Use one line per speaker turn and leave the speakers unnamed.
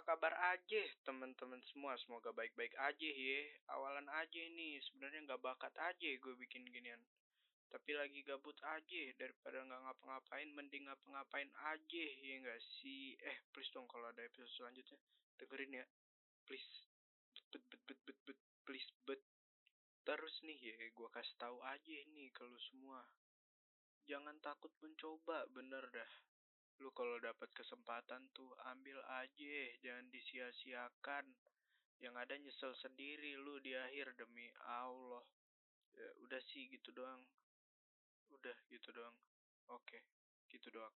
Apa kabar aja teman-teman semua? Semoga baik-baik aja ya. Awalan aja nih, sebenarnya nggak bakat aja gue bikin ginian. Tapi lagi gabut aja daripada nggak ngapa-ngapain, mending ngapa-ngapain aja ya nggak sih? Eh, please dong kalau ada episode selanjutnya dengerin ya, please. Bet bet bet bet bet please bet. Terus nih ya, gue kasih tahu aja nih kalau semua. Jangan takut mencoba, bener dah lu kalau dapat kesempatan tuh ambil aja jangan disia-siakan. Yang ada nyesel sendiri lu di akhir demi Allah. Ya, udah sih gitu doang. Udah gitu doang. Oke gitu doang